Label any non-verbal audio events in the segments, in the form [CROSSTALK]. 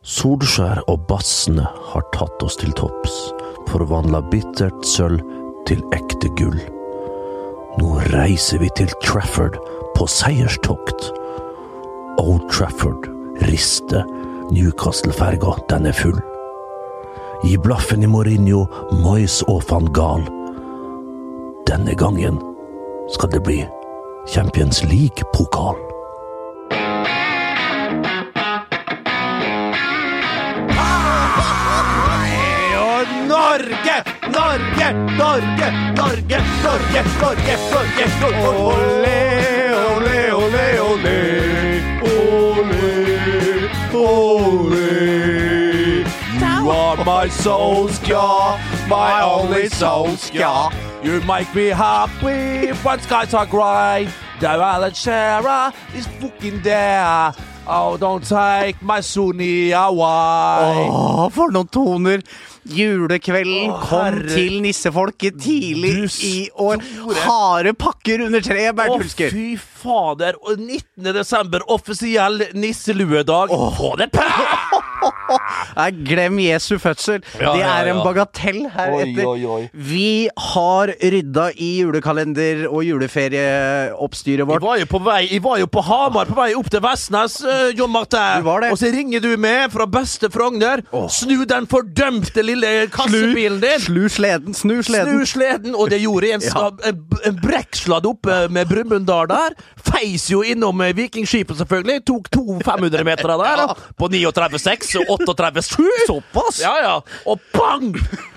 Solskjær og bassene har tatt oss til topps, forvandla bittert sølv til ekte gull. Nå reiser vi til Trafford på seierstokt. Old Trafford rister, Newcastle-ferga, den er full. Gi blaffen i Mourinho, Moyes og van Gaal. Denne gangen skal det bli Champions League-pokal. Norge, Norge, Norge, Norge, Norge, Norge. Olé, olé, olé, olé. Olé, olé. You are my soul's solskjaer, my only soul's solskjaer. You make me happy when skies are grey. Though Alan Shearer is fucking there. Oh, don't take my Sunni away. Åh, for noen toner! Julekvelden kom herre- til nissefolket tidlig Du i år. store- Harde pakker under treet, Bernt Å, Hulsker. fy fader. Og 19. desember, offisiell nisseluedag. Få det på! [LAUGHS] Nei, glem Jesu fødsel. Ja, det er en bagatell her Oi, etter. oi, oi. Vi har rydda i julekalender og juleferieoppstyret Jeg vårt. var jo på vei Jeg var jo på Hamar, på vei opp til Vestnes, uh, John Martin. Og så ringer du med fra beste Frogner. Snu den fordømte lille kassebilen din. Slu sleden, snu sleden. Snu sleden, og det gjorde en, [LAUGHS] Ja. en, en brekksladd oppe med Brumunddal der. Feis jo innom eh, Vikingskipet, selvfølgelig. Tok to 500-metere der. [LAUGHS] Ja. På 39,6 og 38,7. Såpass? Ja, ja. Og bang!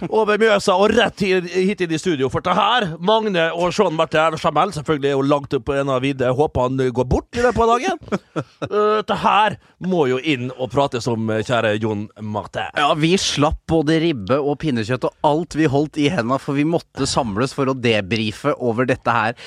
Over Mjøsa og rett hit, inn i studio. For det her, Magne og Sean Martin Jamel, selvfølgelig er jo langt opp på en av vidde. Håper han går bort i løpet av dagen. Det her må jo inn og prates om, kjære Jon Martin. Ja, vi slapp både ribbe og pinnekjøtt og alt vi holdt i henda, for vi måtte samles for å debrife over dette her.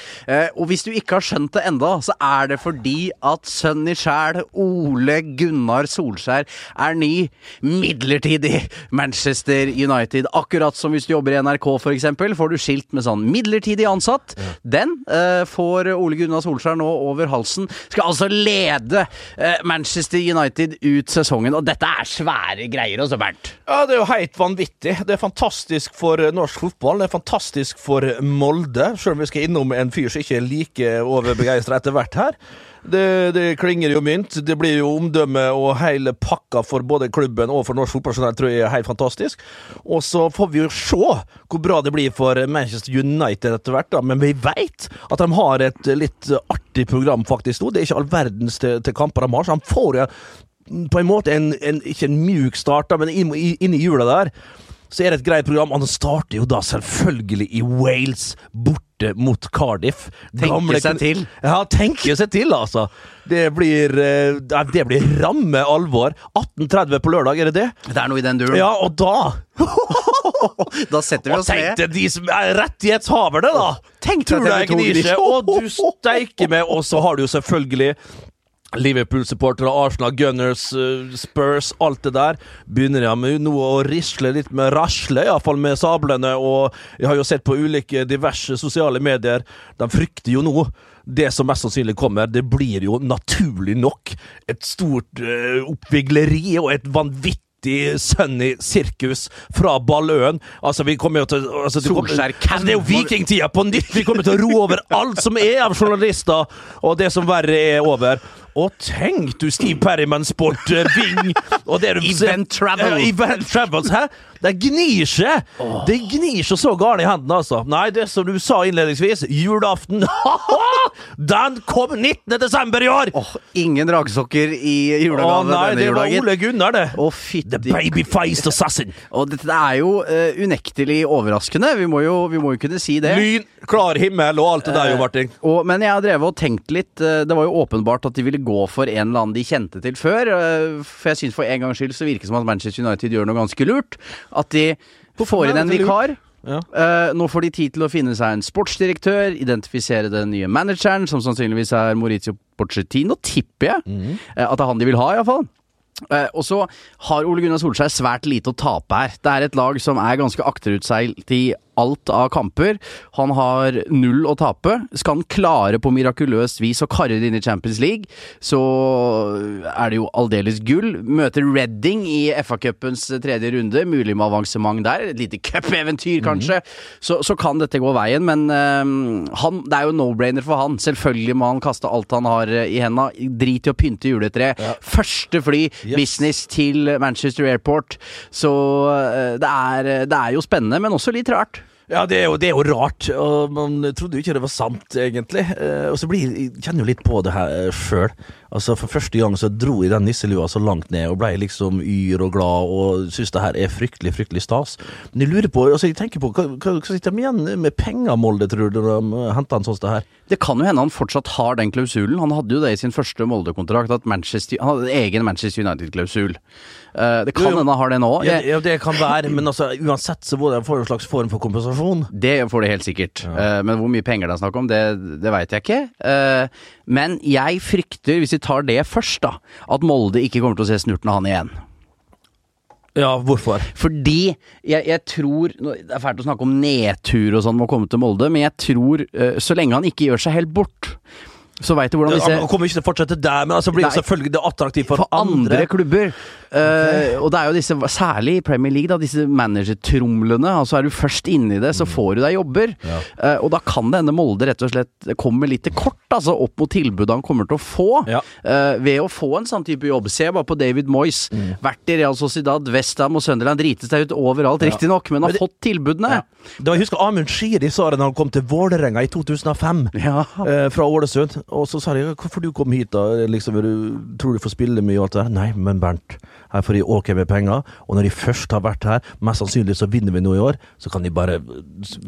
Og hvis du ikke har skjønt det enda, så er det fordi at sønnen i sjæl, Ole Gunnar Solskjær, er ny midlertidig Manchester United. Akkurat som hvis du jobber i NRK, eksempel, får du skilt med sånn midlertidig ansatt. Den eh, får Ole Gunnar Solskjær nå over halsen. Skal altså lede eh, Manchester United ut sesongen, og dette er svære greier også, Bernt. Ja, det er jo helt vanvittig. Det er fantastisk for eh, norsk fotball. Det er fantastisk for Molde, selv om vi skal innom en fyr som ikke er like overbegeistra etter hvert her. Det, det klinger jo mynt. Det blir jo omdømme og hele pakka for både klubben og for norsk fotballjournal, tror jeg er helt fantastisk. Og så får vi jo se hvor bra det blir for Manchester United etter hvert, da. Men vi veit at de har et litt artig program faktisk nå. Det er ikke all verdens til, til kamper de har, så de får jo på en måte en, en, ikke en mjuk start, da, men inn, inn i jula der, så er det et greit program. Og han starter jo da selvfølgelig i Wales, borte mot Cardiff. Tenke seg til. Ja, tenke seg til, altså. Det blir, eh, det blir ramme alvor. 18.30 på lørdag, er det det? Det er noe i den duren. Ja, og da [LAUGHS] Da setter vi oss tenk ned. deg de som er rettighetshaverne, da! Tenk Tror du TV2 gnir seg? Og du steiker med, og så har du jo selvfølgelig Liverpool-supportere, Arsenal, Gunners, eh, Spurs, alt det der. Begynner jeg med nå å risle litt med rasle, iallfall med sablene. Og jeg har jo sett på ulike diverse sosiale medier. De frykter jo nå det som mest sannsynlig kommer. Det blir jo naturlig nok et stort uh, oppvigleri og et vanvittig Sunny sirkus fra Balløen. Altså, vi kommer jo til altså, kommer- altså, Det er jo vikingtida på nytt! Vi kommer til å ro over alt som er av journalister, og det som verre er over. Og tenk du, Steve Perryman Sport, eh, og det du Event Travel. Ja, event Travels, hæ? Det gnir seg! Det gnir seg så galt i hendene, altså. Nei, det som du sa innledningsvis, julaften [LAUGHS] Den kom 19. desember i år! Oh, ingen dragsokker i Å oh, nei, denne det var. Ole Gunnar, det. Å, The baby-faced assassin. Og dette er jo uh, unektelig overraskende. Vi må, jo, vi må jo kunne si det. Lyn, klar himmel og alt det der, jo, Martin. Og, men jeg har drevet og tenkt litt. eh, Det var jo åpenbart at de ville gå for en eller annen de kjente til før. eh, For jeg syns for en gangs skyld så virker det som at Manchester United gjør noe ganske lurt. At de får inn en vikar. Ja. Eh, nå får de tid til å finne seg en sportsdirektør, identifisere den nye manageren, som sannsynligvis er Maurizio Pochettino, tipper jeg. Mm. at det er han de vil ha, iallfall. Uh, og så har Ole Gunnar Solskjær svært lite å tape her. Det er et lag som er ganske akterutseilt i alt av kamper. Han har null å tape. Skal han klare på mirakuløst vis å karre det inn i Champions League, så er det jo aldeles gull. Møter Redding i FA-cupens tredje runde, mulig med avansement der. Et lite cupeventyr, kanskje. Så, så kan dette gå veien, men um, han, det er jo no-brainer for han. Selvfølgelig må han kaste alt han har eh, i henda. Drit i å pynte juletre. Første fly, Yes. business til Manchester Airport. Så eh, det er, det er jo spennende, men også litt rart. Ja, det er, jo, det er jo rart, og man trodde jo ikke det var sant, egentlig. Eh, og så blir kjenner jo litt på det her sjøl. Altså, for første gang så dro jeg den nisselua så langt ned, og blei liksom yr og glad, og syns det her er fryktelig, fryktelig stas. Men jeg lurer på, altså jeg tenker på, hva, hva, sitter de igjen med penger, Molde, tror du, når de henter en sånn det her? Det kan jo hende han fortsatt har den klausulen. Han hadde jo det i sin første Molde-kontrakt, at Manchester, han hadde egen Manchester United-klausul. Eh, det kan hende han har det nå. Ja, ja, det kan være, men altså, uansett så må de få en slags form for kompensasjon. det får de helt sikkert. Ja. men hvor mye penger det er snakk om, det, det veit jeg ikke. Eh, men jeg frykter, hvis vi tar det først, da, at Molde ikke kommer til å se snurten av han igjen. Ja, hvorfor? Fordi jeg, jeg tror Det er fælt å snakke om nedtur og sånn med å komme til Molde, men jeg tror eh, så lenge han ikke gjør seg helt bort, så veit du hvordan disse Han kommer ikke til å fortsette der, men altså blir det selvfølgelig det attraktivt for, for andre, klubber. Eh, og det er jo disse, særlig i Premier League, da, disse managertromlene. Altså er du først inne i det, så får du deg jobber. Ja. Eh, og da kan det hende Molde rett og slett kommer litt til kort, altså opp mot tilbudet han kommer til å få. Ja. eh, ved å få en sånn type jobb. Se bare på David Moyes. Vært i Real Sociedad, Westham og Sunderland. Drites deg ut overalt, Ja. riktignok, men har Men det- fått tilbudene. Da jeg husker Amund Shiri sa det da han kom til Vålerenga i 2005. Ja. Eh, fra Ålesund. Og så sa de hvorfor du kom hit, da? Liksom, du, tror du får spille mye og alt det der? Nei, men Bernt, her får de ok med penger. Og når de først har vært her, mest sannsynlig så vinner vi noe i år, så kan de bare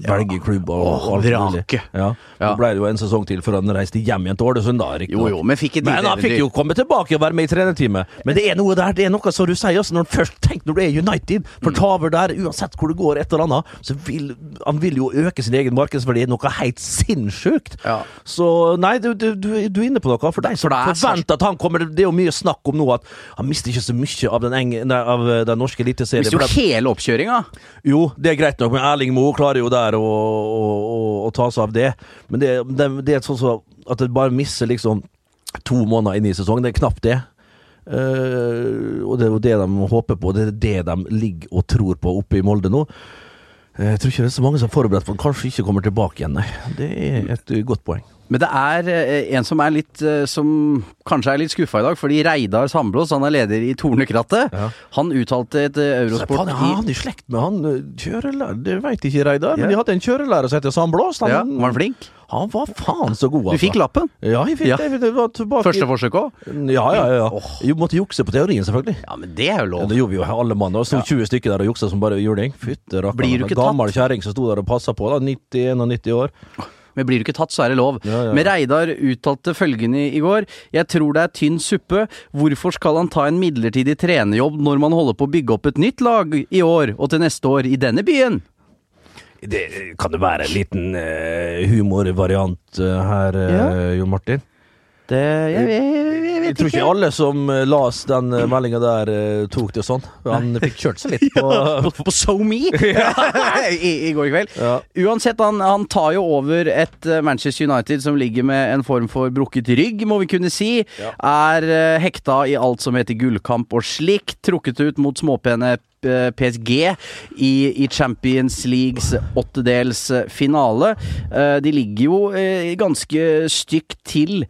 velge klubb og, og alt mulig. Ja. Ja. Så ble det jo en sesong til før han reiste hjem igjen til Ålesund, da. riktig Jo, jo, men fikk Men han fikk jo komme tilbake og være med i trenerteamet. Men det er noe der, det er noe som du sier også, når han først tenker når du er United, for Taver der, uansett hvor det går et eller annet, så vil han vil jo øke sin egen markedsverdi noe helt sinnssykt. Ja. Så nei, du, du, du, du er inne på noe. For deg som er forventer at han kommer Det er jo mye snakk om nå at han mister ikke så mye av den, enge, nei, av eh, den norske eliteserien. Mister jo hele oppkjøringa. jo, det er greit nok, men Erling Moe klarer jo der å, å, å, å ta seg av det. Men det, det, det er sånn så at det bare mister liksom to måneder inn i sesongen. Det er knapt det. Uh, og det er jo det de håper på. Det er det de ligger og tror på oppe i Molde nå. Eh, Jeg tror ikke det er så mange som er forberedt for at kanskje ikke kommer tilbake igjen, nei. Det er et godt poeng. Men det er eh, en som er litt eh, Som kanskje er litt skuffa i dag, fordi Reidar Sandblås, han er leder i Tornekrattet, Ja. han uttalte et eh, Eurosport faen, ja, han er i slekt med han kjørelærer Det veit ikke Reidar, men de hadde en kjørelærer som heter Sandblås. Han, Ja, Var han flink? Han var faen så god, Du fikk lappen? Ja, jeg fikk Ja. det. det var tilbake Første forsøk òg? Ja, ja, ja. Jeg måtte jukse på teorien, selvfølgelig. Ja, men det er jo Ja, lov. det gjorde vi jo alle mann. Det sto 20 stykker der og juksa som bare juling. Fytte rakkeren. Gammel kjerring som sto der og passa på, da. 90-91 år. Men blir du ikke tatt, så er det lov. Ja, ja. Men Reidar uttalte følgende i går. Jeg tror det er tynn suppe. Hvorfor skal han ta en midlertidig trenerjobb når man holder på å bygge opp et nytt lag i år og til neste år i denne byen? Det kan jo være en liten uh, humorvariant uh, her, uh, Jon Martin? Det Jeg, jeg, jeg, Jeg vet tror ikke. alle som uh, las den uh, meldinga der, eh, tok det sånn. Han fikk kjørt seg litt [LAUGHS] på på, på SoMe [LAUGHS] [LAUGHS] I, i går kveld. Ja. Uansett, han, han tar jo over et eh, Manchester United som ligger med en form for brukket rygg, må vi kunne si. Ja. Er eh, hekta i alt som heter gullkamp og slikt. Trukket ut mot småpene eh, PSG i, i Champions Leagues åttedels eh, finale. Eh, de ligger jo eh, ganske stygt til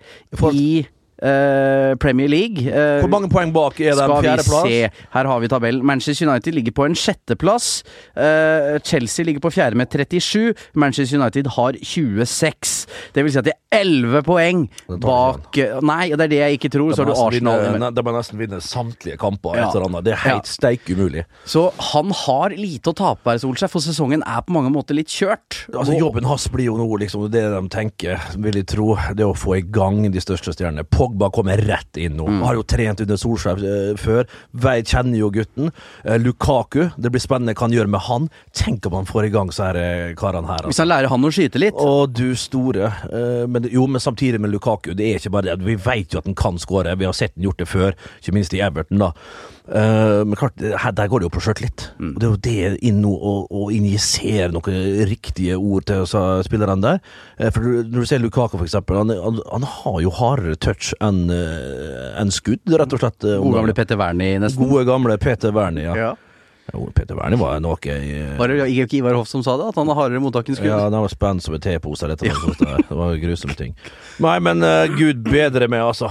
i eh, Premier League. Eh, Hvor mange poeng bak er vi Fjerdeplass? Her har vi tabellen. Manchester United ligger på en sjetteplass. Eh, Chelsea ligger på fjerde med 37. Manchester United har 26. Det vil si at de er 11 poeng Det bak eh, Nei, det er det jeg ikke tror. Så har du Arsenal. vinne, De må nesten vinne samtlige kamper. Ja. Et. Det er helt Ja. steik umulig. Så han har lite å tape her, Solskjær, for sesongen er på mange måter litt kjørt. Altså Jobben hans blir jo nå liksom det de tenker, vil jeg tro. Det er å få i gang de største stjernene. Pogba kommer rett inn nå. Mm. Har jo trent under Solskjær eh, før. Vei kjenner jo gutten. Eh, Lukaku, det blir spennende hva han gjør med han. Tenk om han får i gang så her eh, karene her. Hvis han lærer han å skyte litt. Å, du store. Eh, men, jo, men samtidig med Lukaku, det er ikke bare det. Vi vet jo at han kan skåre. Vi har sett han gjort det før, ikke minst i Everton, da. Eh, men klart, her, der går det jo på sjøltillit. Mm. Og det er jo det inn å, å injisere noen riktige ord til disse spillerne der. Uh, for når du ser Lukaku, for eksempel, han, han, han har jo hardere touch enn eh, enn skudd, rett og slett. eh, Gode gamle Peter Wernie, nesten. Gode gamle Peter Wernie, ja. Ja. Jo, Peter Wernie var noe i Var det ikke Ivar Hoff som sa det? At han har hardere mottak enn skudd? Ja, det var spenn som en tepose. Det var grusomme ting. Nei, men uh, gud bedre med, altså.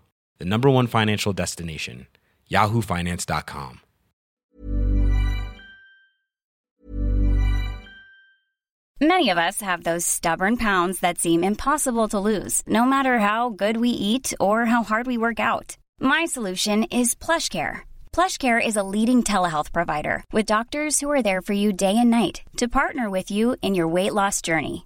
the number one financial destination, yahoofinance.com. Many of us have those stubborn pounds that seem impossible to lose, no matter how good we eat or how hard we work out. My solution is PlushCare. PlushCare is a leading telehealth provider with doctors who are there for you day and night to partner with you in your weight loss journey.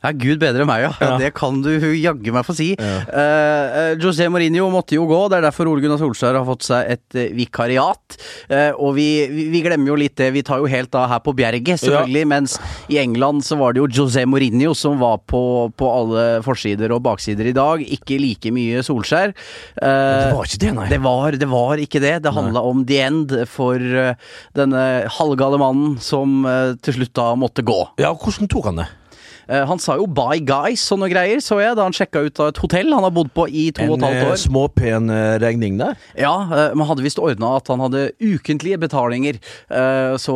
Ja, gud bedre meg, ja. ja. Det kan du jaggu meg få si. Ja. Uh, José Mourinho måtte jo gå, det er derfor Ole Gunnar Solskjær har fått seg et uh, vikariat. Uh, og vi, vi, glemmer jo litt det, vi tar jo helt av her på Bjerget, selvfølgelig. Mens i England så var det jo José Mourinho som var på, på alle forsider og baksider i dag. Ikke like mye Solskjær. Det var ikke det, nei. Det var, det var ikke det. Det handla om the end for denne halvgale mannen som til slutt da måtte gå. Ja, hvordan tok han det? Eh, han sa jo 'bye guys' og noe greier, så jeg, da han sjekka ut av et hotell han har bodd på i to og et halvt år. En småpen pen regning der? Ja, man hadde visst ordna at han hadde ukentlige betalinger. Eh, Så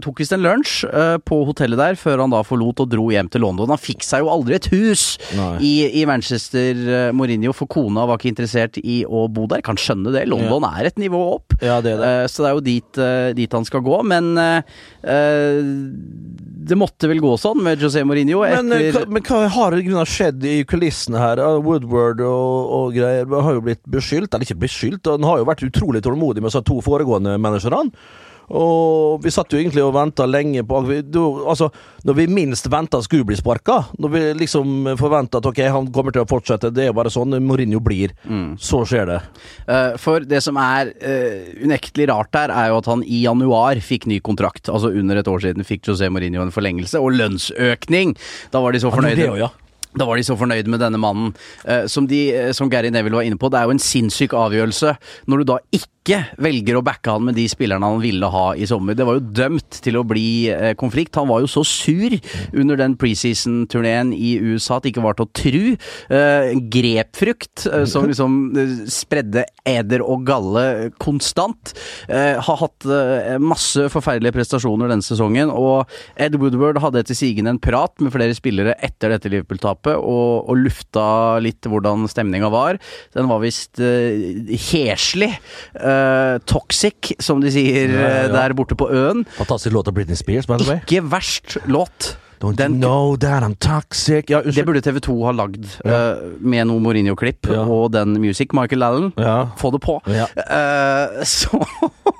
tok visst en lunsj eh, på hotellet der, før han da forlot og dro hjem til London. Han fikk seg jo aldri et hus i, i Manchester, eh, Mourinho, for kona var ikke interessert i å bo der. Kan skjønne det, London er et nivå opp. Ja, det er det. Eh, Så det er jo dit, eh, dit han skal gå. Men eh, eh, det måtte vel gå sånn med José Mourinho Men, eh, etter hva, men hva har i grunnen skjedd i kulissene her? Woodward og, og greier har jo blitt beskyldt, eller ikke beskyldt, han har jo vært utrolig tålmodig med disse to foregående managerne. Og vi satt jo egentlig og venta lenge på Altså, når vi minst venta skulle bli sparka, når vi liksom forventa at ok, han kommer til å fortsette, det er jo bare sånn Mourinho blir, så skjer det. Eh, For det som er eh, unektelig rart der, er jo at han i januar fikk ny kontrakt. Altså under et år siden fikk José Mourinho en forlengelse og lønnsøkning. Da var de så fornøyde. det ja. Da var de så fornøyd med denne mannen. Eh, som, de, som Gary Neville var inne på, det er jo en sinnssyk avgjørelse når du da ikke velger å backe han med de spillerne han ville ha i sommer. Det var jo dømt til å bli eh, konflikt. Han var jo så sur under den preseason-turneen i USA at det ikke var til å tru. Eh, grepfrukt eh, som [LAUGHS] liksom spredde eder og galle konstant. Har hatt masse forferdelige prestasjoner denne sesongen, og Ed Woodward hadde etter sigende en prat med flere spillere etter dette Liverpool-tapet, og, og lufta litt hvordan stemninga var. Den var visst heslig. Eh, toxic, som de sier Ja, ja, eh, ja. der borte på øen. Fantastisk låt av Britney Spears, by the way. Ikke verst låt. Don't Den- you know that I'm toxic? Ja, Det burde TV2 ha lagd, uh, med noe Mourinho-klipp og den music. Michael Allen, få det på. Eh, så [LAUGHS]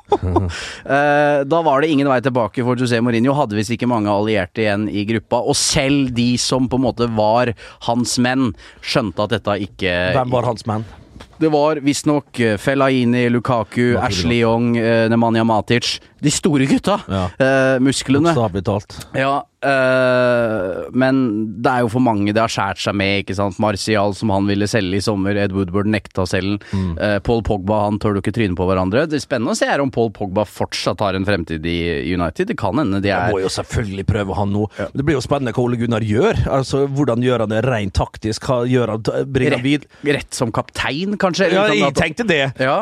Eh, Da var det ingen vei tilbake for José Mourinho. Hadde visst ikke mange allierte igjen i gruppa. Og selv de som på en måte var hans menn, skjønte at dette ikke Hvem var hans menn? Det var visstnok uh, Fellaini, Lukaku, Ashley Young, uh, Nemanja Matic. De store gutta. Ja. Eh, musklene. Bokstavelig talt. Ja, eh, men det er jo for mange det har skåret seg med, ikke sant. Martial som han ville selge i sommer, Ed Woodward nekta å selge den. Mm. Uh, Paul Pogba han tør du ikke tryne på hverandre. Det er spennende å se her om Paul Pogba fortsatt har en fremtid i United. Det kan hende de Jeg er må jo selvfølgelig prøve han nå. Ja. Det blir jo spennende hva Ole Gunnar gjør. Altså, Hvordan gjør han det rent taktisk? Hva gjør han? Bringer han vid? rett, rett som kaptein, kanskje? Ja, jeg tenkte det. ja.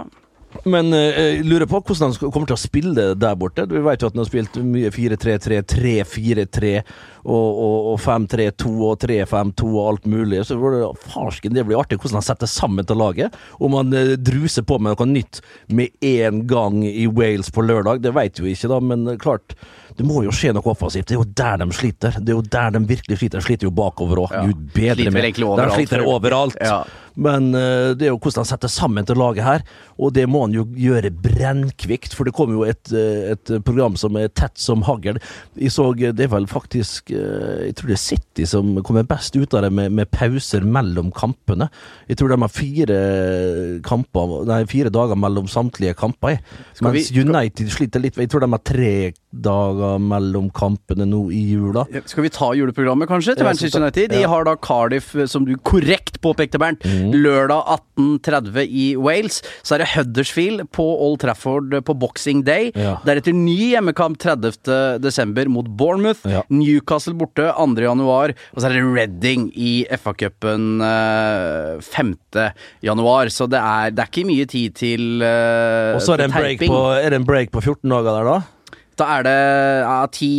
Men eh, jeg lurer på hvordan han kommer til å spille der borte. Du vet jo at han har spilt mye 4-3-3, 3-4-3 og, og, og 5-3-2 og 3-5-2 og alt mulig. Så farsken, det blir artig hvordan han setter sammen til laget. Om han eh, druser på med noe nytt med en gang i Wales på lørdag, det vet vi ikke, da. Men eh, klart, det må jo skje noe offensivt. Det er jo der de sliter. Det er jo der de virkelig sliter. De sliter jo bakover òg. Ja. Gud bedre meg. overalt, De sliter overalt. Ja. Men eh, det er jo hvordan han setter sammen til laget her, og det må han jo gjøre brennkvikt. For det kommer jo et, eh, et program som er tett som hagl. Jeg så eh, Det er vel faktisk Jeg tror det er City som kommer best ut av det med, med pauser mellom kampene. Jeg tror de har fire kamper Nei, fire dager mellom samtlige kamper. jeg. mens vi- United sliter litt. Jeg tror de har tre dager mellom kampene nå i jula. Skal vi ta juleprogrammet, kanskje, til Manchester United? De har da Cardiff, som du korrekt påpekte, Bernt. Lørdag 18.30 i Wales. Så er det Huddersfield på Old Trafford på Boxing Day. Ja. Deretter ny hjemmekamp 30. desember mot Bournemouth. Ja. Newcastle borte 2. januar. Og så er det Reading i FA-cupen eh, 5. januar. Så det er, det er ikke mye tid til uh, Og så er det en break på, er det en break på 14 dager der, da? Da er det ja, ti,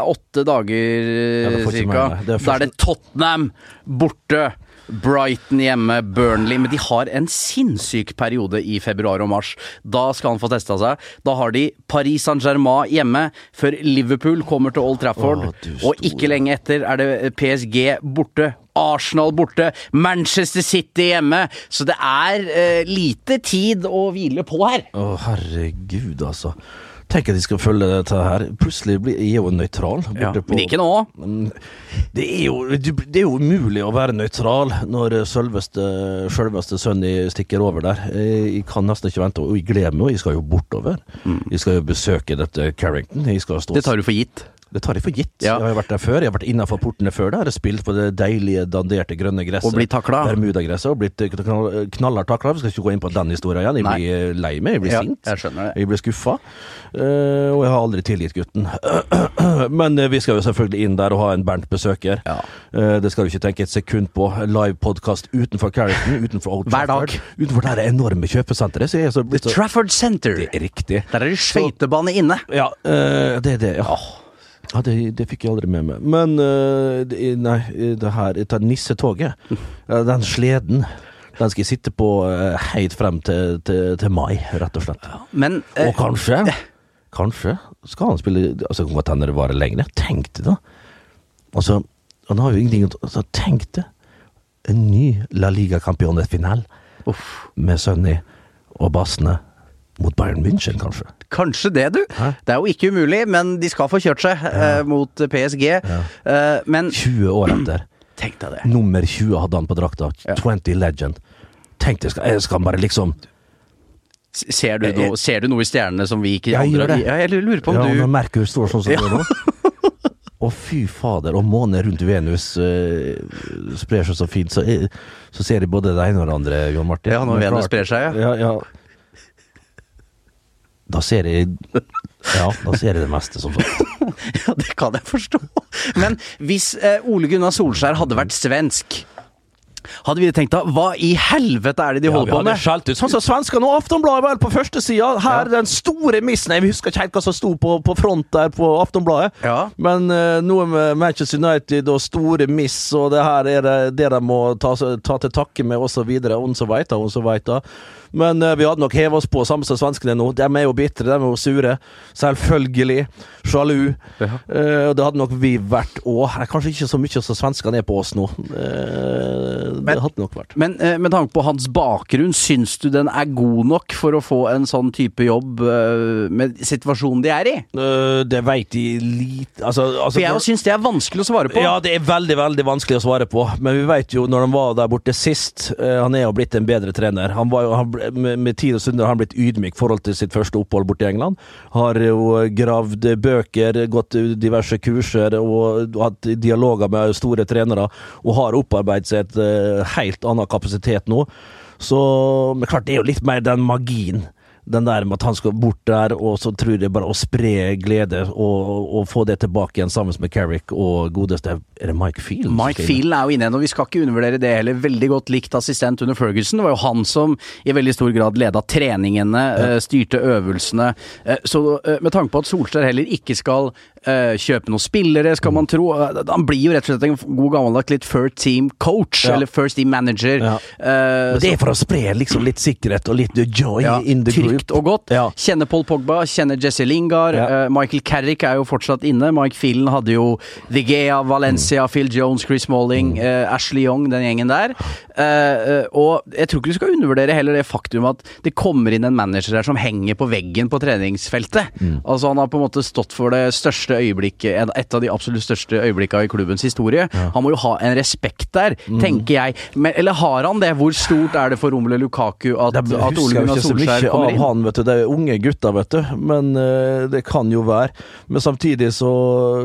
åtte dager Ja, cirka. da er det Tottenham borte. Brighton hjemme, Burnley Men de har en sinnssyk periode i februar og mars. Da skal han få testa seg. Da har de Paris Saint-Germain hjemme, før Liverpool kommer til Old Trafford. Å, og ikke lenge etter er det PSG borte. Arsenal borte, Manchester City hjemme. Så det er eh, lite tid å hvile på her. Å, herregud, altså. Tenk at de skal følge dette her. Plutselig blir jeg jo nøytral. Ja, på- men ikke nå. Mm, Det er jo, det er jo umulig å være nøytral når selveste, selveste Sunny stikker over der. Jeg kan nesten ikke vente, og jeg gleder meg, og jeg skal jo bortover. Jeg skal jo besøke dette Carrington. Mm. Det tar du for gitt. det tar jeg for gitt. Ja. Jeg har vært der før. Jeg har vært innafor portene før. Der. Spilt på det deilige, danderte grønne gresset. Og blitt takla. Bermudagresset. Og blitt eh, knallhardt takla. Vi skal ikke gå inn på den historien igjen. Jeg Nei. blir eh, lei meg. Jeg blir Ja, sint. jeg det. Jeg blir skuffa. Eh, og jeg har aldri tilgitt gutten. [CLEARS THROAT] Men uh, vi skal jo selvfølgelig inn der og ha en Bernt-besøker. Ja. Uh, det skal du ikke tenke et sekund på. Live-podkast utenfor Carrington, utenfor Old Trafford. Utenfor det enorme kjøpesenteret. Så jeg så så Trafford Center. Det er riktig. Der er det skøytebane inne. Ja, det er det, ja. Ja, det, det fikk jeg aldri med meg. Men det, nei, det her tar nissetoget. [LAUGHS] Den sleden. Den skal jeg sitte på uh, helt frem til, til, til mai, rett og slett. Men Og kanskje Kanskje skal han spille Altså, kan godt hende det varer lenger. Tenk det, da. Altså, han har jo ingenting å altså, Tenk det. En ny La Liga Campeones-final med Sunny og bassene mot Bayern München, kanskje. kanskje det, du. Hæ? Det er jo ikke umulig, men de skal få kjørt seg eh, mot PSG. Eh, men 20 år etter. [CLEARS THROAT] tenk deg det. Nummer 20 hadde han på drakta. Ja. 20 Legend. Tenk det, skal, skal bare liksom Ser du, noe, ser du noe i stjernene som vi ikke Jeg gjør det. Ja, jeg lurer på om Ja, du når Merkur står sånn som det Ja. gjør nå. [LAUGHS] Å, fy fader. Og månen rundt Venus uh, sprer seg så fint, så, jeg, så ser de både det ene og det andre, John Martin. Ja, når Venus klart- sprer seg, ja. ja. ja. Da ser jeg Ja, da ser jeg det meste, som sagt. [LAUGHS] Ja, det kan jeg forstå. Men hvis eh, Ole Gunnar Solskjær hadde vært svensk Hadde vi tenkt da, hva i helvete er det de Ja, holder på med? skjelt ut. Sånn som svenskene og Aftonbladet vel på første sida. Her Ja. den store missen. Jeg husker ikke helt hva som sto på, på front der på Aftonbladet. Ja. Men uh, noe med Manchester United og store miss, og det her er det, det de må ta, ta til takke med, osv. Og så veit og så veit Men uh, vi hadde nok heva oss på, samme som svenskene nå. De er jo bitre, de er jo sure. Selvfølgelig. Sjalu. Ja. og det hadde nok vi vært òg. Kanskje ikke så mye som svenskene er på oss nå. Det Men- hadde nok vært. Men eh, med tanke på hans bakgrunn, syns du den er god nok for å få en sånn type jobb eh, med situasjonen de er i? Uh, det veit de lite Altså, altså For jeg syns det er vanskelig å svare på. Ja, det er veldig veldig vanskelig å svare på. Men vi vet jo når han var der borte sist eh, Han er jo blitt en bedre trener. Han var jo, han, med, med tid og stunder har han blitt ydmyk i forhold til sitt første opphold borte i England. Har jo gravd bøker, gått diverse kurser og hatt dialoger med store trenere. Og har opparbeidet seg et eh, helt annen kapasitet nå. Så Men klart, det er jo litt mer den magien. Den der med at han skal bort der, og så tror jeg bare å spre glede og, og få det tilbake igjen sammen med Carrick og godeste Er det Mike Field? Mike Field er jo inne igjen, og vi skal ikke undervurdere det heller. Veldig godt likt assistent under Ferguson. Det var jo han som i veldig stor grad leda treningene, ja. styrte øvelsene. Eh, Så eh, med tanke på at Solskjær heller ikke skal eh, kjøpe noen spillere, skal man tro eh, Han blir jo rett og slett en god gammeldags litt first team coach, Ja. eller first team manager. Ja. Uh, det er for å spre liksom litt sikkerhet og litt joy ja, in the group. trygt og godt. Kjenner Paul Pogba, kjenner Jesse Lingard. Eh, Michael Carrick er jo fortsatt inne. Mike Phelan hadde jo Vigea, Valencia, Mm. Phil Jones, Chris Malling, uh, Ashley Young, den gjengen der. Eh, eh, og jeg tror ikke du skal undervurdere heller det faktum at det kommer inn en manager her som henger på veggen på treningsfeltet. Mm. Altså Han har på en måte stått for det største øyeblikket, øyeblikk, et av de absolutt største øyeblikkene i klubbens historie. Han må jo ha en respekt der, Mm. tenker jeg. Men, eller har han det? Hvor stort er det for Romelu Lukaku at, det, at Ole husker jo Gunnar ikke så Solskjær mye kommer av inn? han, vet du. Det er unge gutter, vet du. Men uh, det kan jo være. Men samtidig så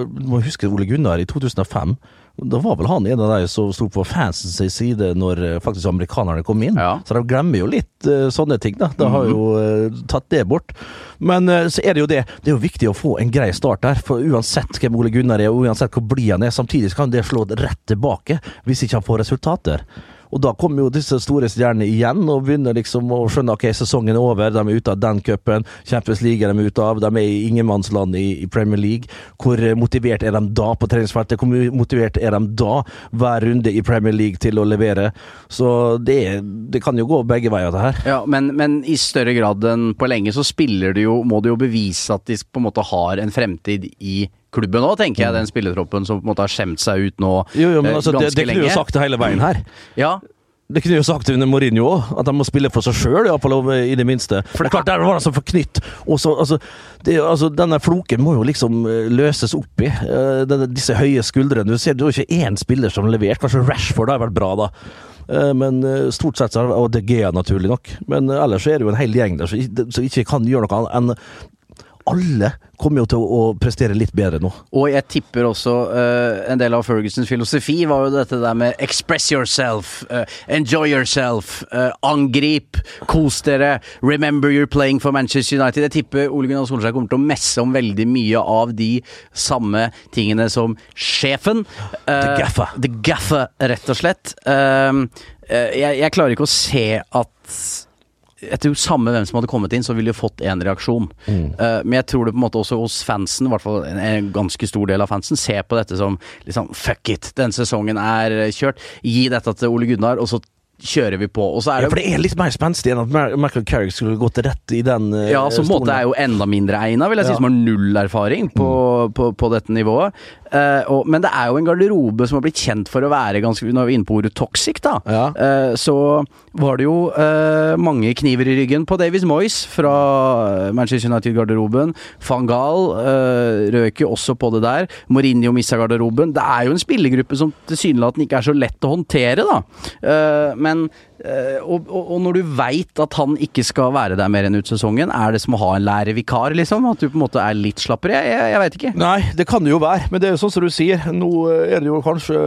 Du må huske Ole Gunnar i 2005. Da var vel han en av de som sto på fansens side når eh, faktisk amerikanerne kom inn. Ja. Så de glemmer jo litt eh, sånne ting, da. De har jo eh, tatt det bort. Men så er det jo det. Det er jo viktig å få en grei start der. For uansett hvem Ole Gunnar er, og uansett hvor blid han er, samtidig kan det slå rett tilbake hvis ikke han får resultater. Og da kommer jo disse store stjernene igjen og begynner liksom å skjønne ok, sesongen er over, de er ute av den cupen, Champions League er de ute av, de er i ingenmannsland i, i Premier League. Hvor eh, motivert er de da på treningsfeltet? Hvor motivert er de da hver runde i Premier League til å levere? Så det, det kan jo gå begge veier, det her. Ja, men, men i større grad enn på lenge så spiller du jo, må du jo bevise at de på en måte har en fremtid i klubben nå, tenker jeg. Den spillertroppen som på en måte har skjemt seg ut nå Jo, jo, men altså, ganske det, ganske det kunne jo sagt det hele veien her. Ja, Det kunne jo sagt under Mourinho òg, at de må spille for seg sjøl, i det minste. For det er klart, Der var han så forknytt. Og så, altså, det, altså, denne floken må jo liksom eh, løses opp i. Eh, denne, disse høye skuldrene. Du ser det er jo ikke én spiller som har levert. Kanskje Rashford har vært bra, da. Eh, Men eh, stort sett så har Og De Gea, naturlig nok. Men eh, ellers er det jo en hel gjeng der som ikke kan gjøre noe annet enn Alle kommer jo til å, prestere litt bedre nå. og jeg tipper også uh, en del av Fergusons filosofi var jo dette der med express yourself, uh, enjoy yourself, uh, angrip, kos dere, remember you're playing for Manchester United. Jeg tipper Ole Gunnar Solskjær kommer til å messe om veldig mye av de samme tingene som sjefen. The gaffer. The gaffer, rett og slett. Jeg, jeg klarer ikke å se at jeg tror Samme hvem som hadde kommet inn, så ville de fått én reaksjon. Eh, men jeg tror det på en måte også hos fansen, i hvert fall en, en ganske stor del av fansen, ser på dette som liksom fuck it, denne sesongen er eh, kjørt. Gi dette til Ole Gunnar, og så kjører vi på. Og så er Ja, for det er litt mer spenstig enn at Michael Carrick skulle gått rett i den uh, Ja, så på en måte er jo enda mindre egna, vil jeg si, Ja. som har null erfaring på, på, på dette nivået. Eh, og, men det er jo en garderobe som har blitt kjent for å være ganske Nå er vi inne på ordet toxic, da. Ja. Uh, så var det jo uh, mange kniver i ryggen på Davies Moyes fra Manchester United-garderoben. Van Gaal eh, røk jo også på det der. Mourinho mista garderoben. Det er jo en spillergruppe som tilsynelatende ikke er så lett å håndtere, da. Men og, og, og når du veit at han ikke skal være der mer enn ut sesongen, er det som å ha en lærevikar, liksom? At du på en måte er litt slappere? Jeg, jeg, jeg veit ikke. Nei, det kan det jo være, men det er jo sånn som du sier. Nå eh, er det jo kanskje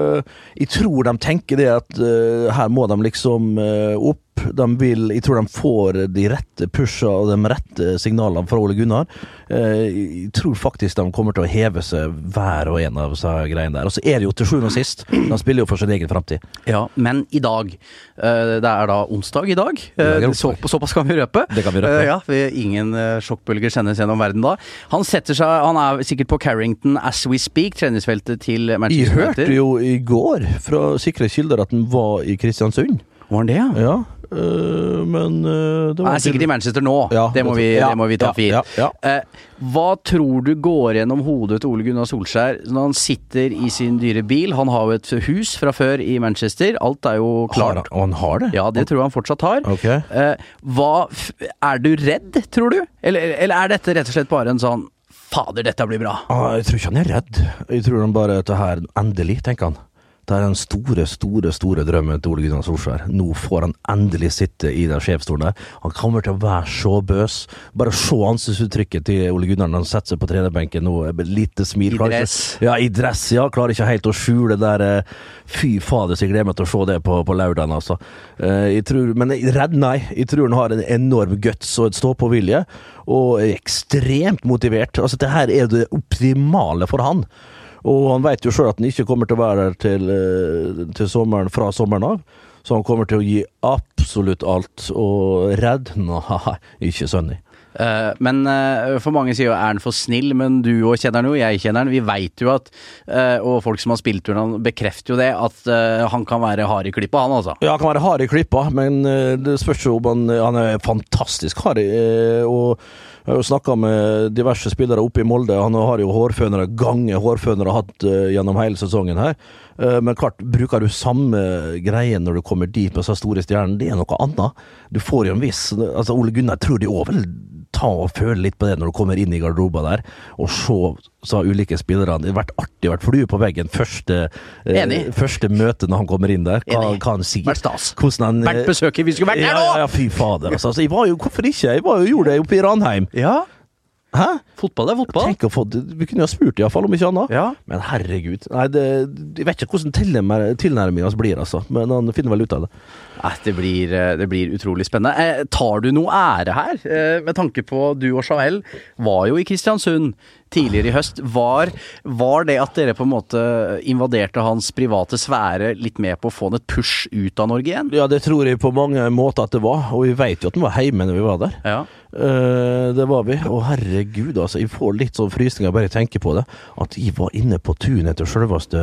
Jeg tror de tenker det at uh, her må de liksom uh, opp. De vil, jeg tror de får de rette pusha og de rette signalene fra Ole Gunnar. Eh, Jeg tror faktisk de kommer til å heve seg hver og en av disse greiene der. Og så er det jo til sjuende og sist, de spiller jo for sin egen framtid. Ja, men i dag eh, Det er da onsdag i dag. Eh. Så, såpass kan vi røpe. Det kan vi røpe. Ja, Ingen sjokkbølger sendes gjennom verden da. Han setter seg Han er sikkert på Carrington as we speak, treningsfeltet til Jeg Manchester hørte jo i går fra sikre kilder at den var i Kristiansund. Var han det, ja? Ja, men øh, det Han er sikkert i Manchester nå. Ja, det, må vi, ja, det må vi ta for gitt. ja. Eh, hva tror du går gjennom hodet til Ole Gunnar Solskjær når han sitter i sin dyre bil? Han har jo et hus fra før i Manchester. Alt er jo klart. og han har det? Ja, det tror jeg han fortsatt har. Okay. Eh, hva Er du redd, tror du? Eller, eller er dette rett og slett bare en sånn Fader, dette blir bra. Ah, jeg tror ikke han er redd. Jeg tror han bare dette her endelig, tenker han. Det er den store, store store drømmen til Ole Gunnar Solskjær. Nå får han endelig sitte i den sjefsstolen der. Han kommer til å være så bøs. Bare se ansiktsuttrykket til Ole Gunnar når han setter seg på trenerbenken nå. Lite smil. I ikke- dress. Ja, i dress, ja. Klarer ikke helt å skjule det der eh, Fy fader, så jeg gleder meg til å se det på, på lørdagen, altså. Eh, jeg tror, men jeg- redd, nei. Jeg tror han har en enorm guts og et stå-på-vilje, og er ekstremt motivert. Altså, det her er det optimale for han. Og han vet jo sjøl at han ikke kommer til å være der til, eh, til sommeren, fra sommeren av. Så han kommer til å gi absolutt alt. Og redd? [LAUGHS] Nei, ikke Sunny. Uh, men uh, for mange sier jo er han for snill, men du òg kjenner han jo, jeg kjenner han. Vi veit jo at, uh, og folk som har spilt turen, han bekrefter jo det, at eh, han kan være hard i klippa, han altså. Ja, han kan være hard i klippa, men eh, det spørs jo om han, han er fantastisk hard. eh, Og jeg har jo snakka med diverse spillere oppe i Molde. Han har jo hårfønere, gange hårfønere hatt eh, gjennom hele sesongen her. Eh, Men klart, bruker du samme greie når du kommer dit med så store stjerner? Det er noe annet. Du får jo en viss Altså, Ole Gunnar tror de òg vil ta og føle litt på det når du kommer inn i garderoben der, og se så ulike spillerne. Det har vært artig, vært flue på veggen første, eh, første møte når han kommer inn der. Hva, hva han sier. Vært stas. Hvordan han Vært besøker, vi skulle vært der nå! Ja, ja, fy fader. Altså, jeg var jo, hvorfor ikke? Jeg var jo, gjorde det oppe i Ranheim. Ja, Hæ? fotball er fotball. Tenk å få Vi kunne jo ha spurt, iallfall, om ikke annet. Ja. Men herregud. Nei, det, jeg vet ikke hvordan tilnærminga hans blir, altså. Men han finner vel ut av det. Nei, det blir, eh, det blir utrolig spennende. Eh, tar du noe ære her? Eh, med tanke på du og Jael var jo i Kristiansund tidligere i høst. Var, var det at dere på en måte invaderte hans private sfære litt med på å få han et push ut av Norge igjen? Ja, det tror jeg på mange måter at det var, og vi vet jo at han var hjemme når vi var der. Ja. Uh, det var vi. Og herregud, altså. Jeg får litt sånn frysninger bare jeg tenker på det. At jeg var inne på tunet til selveste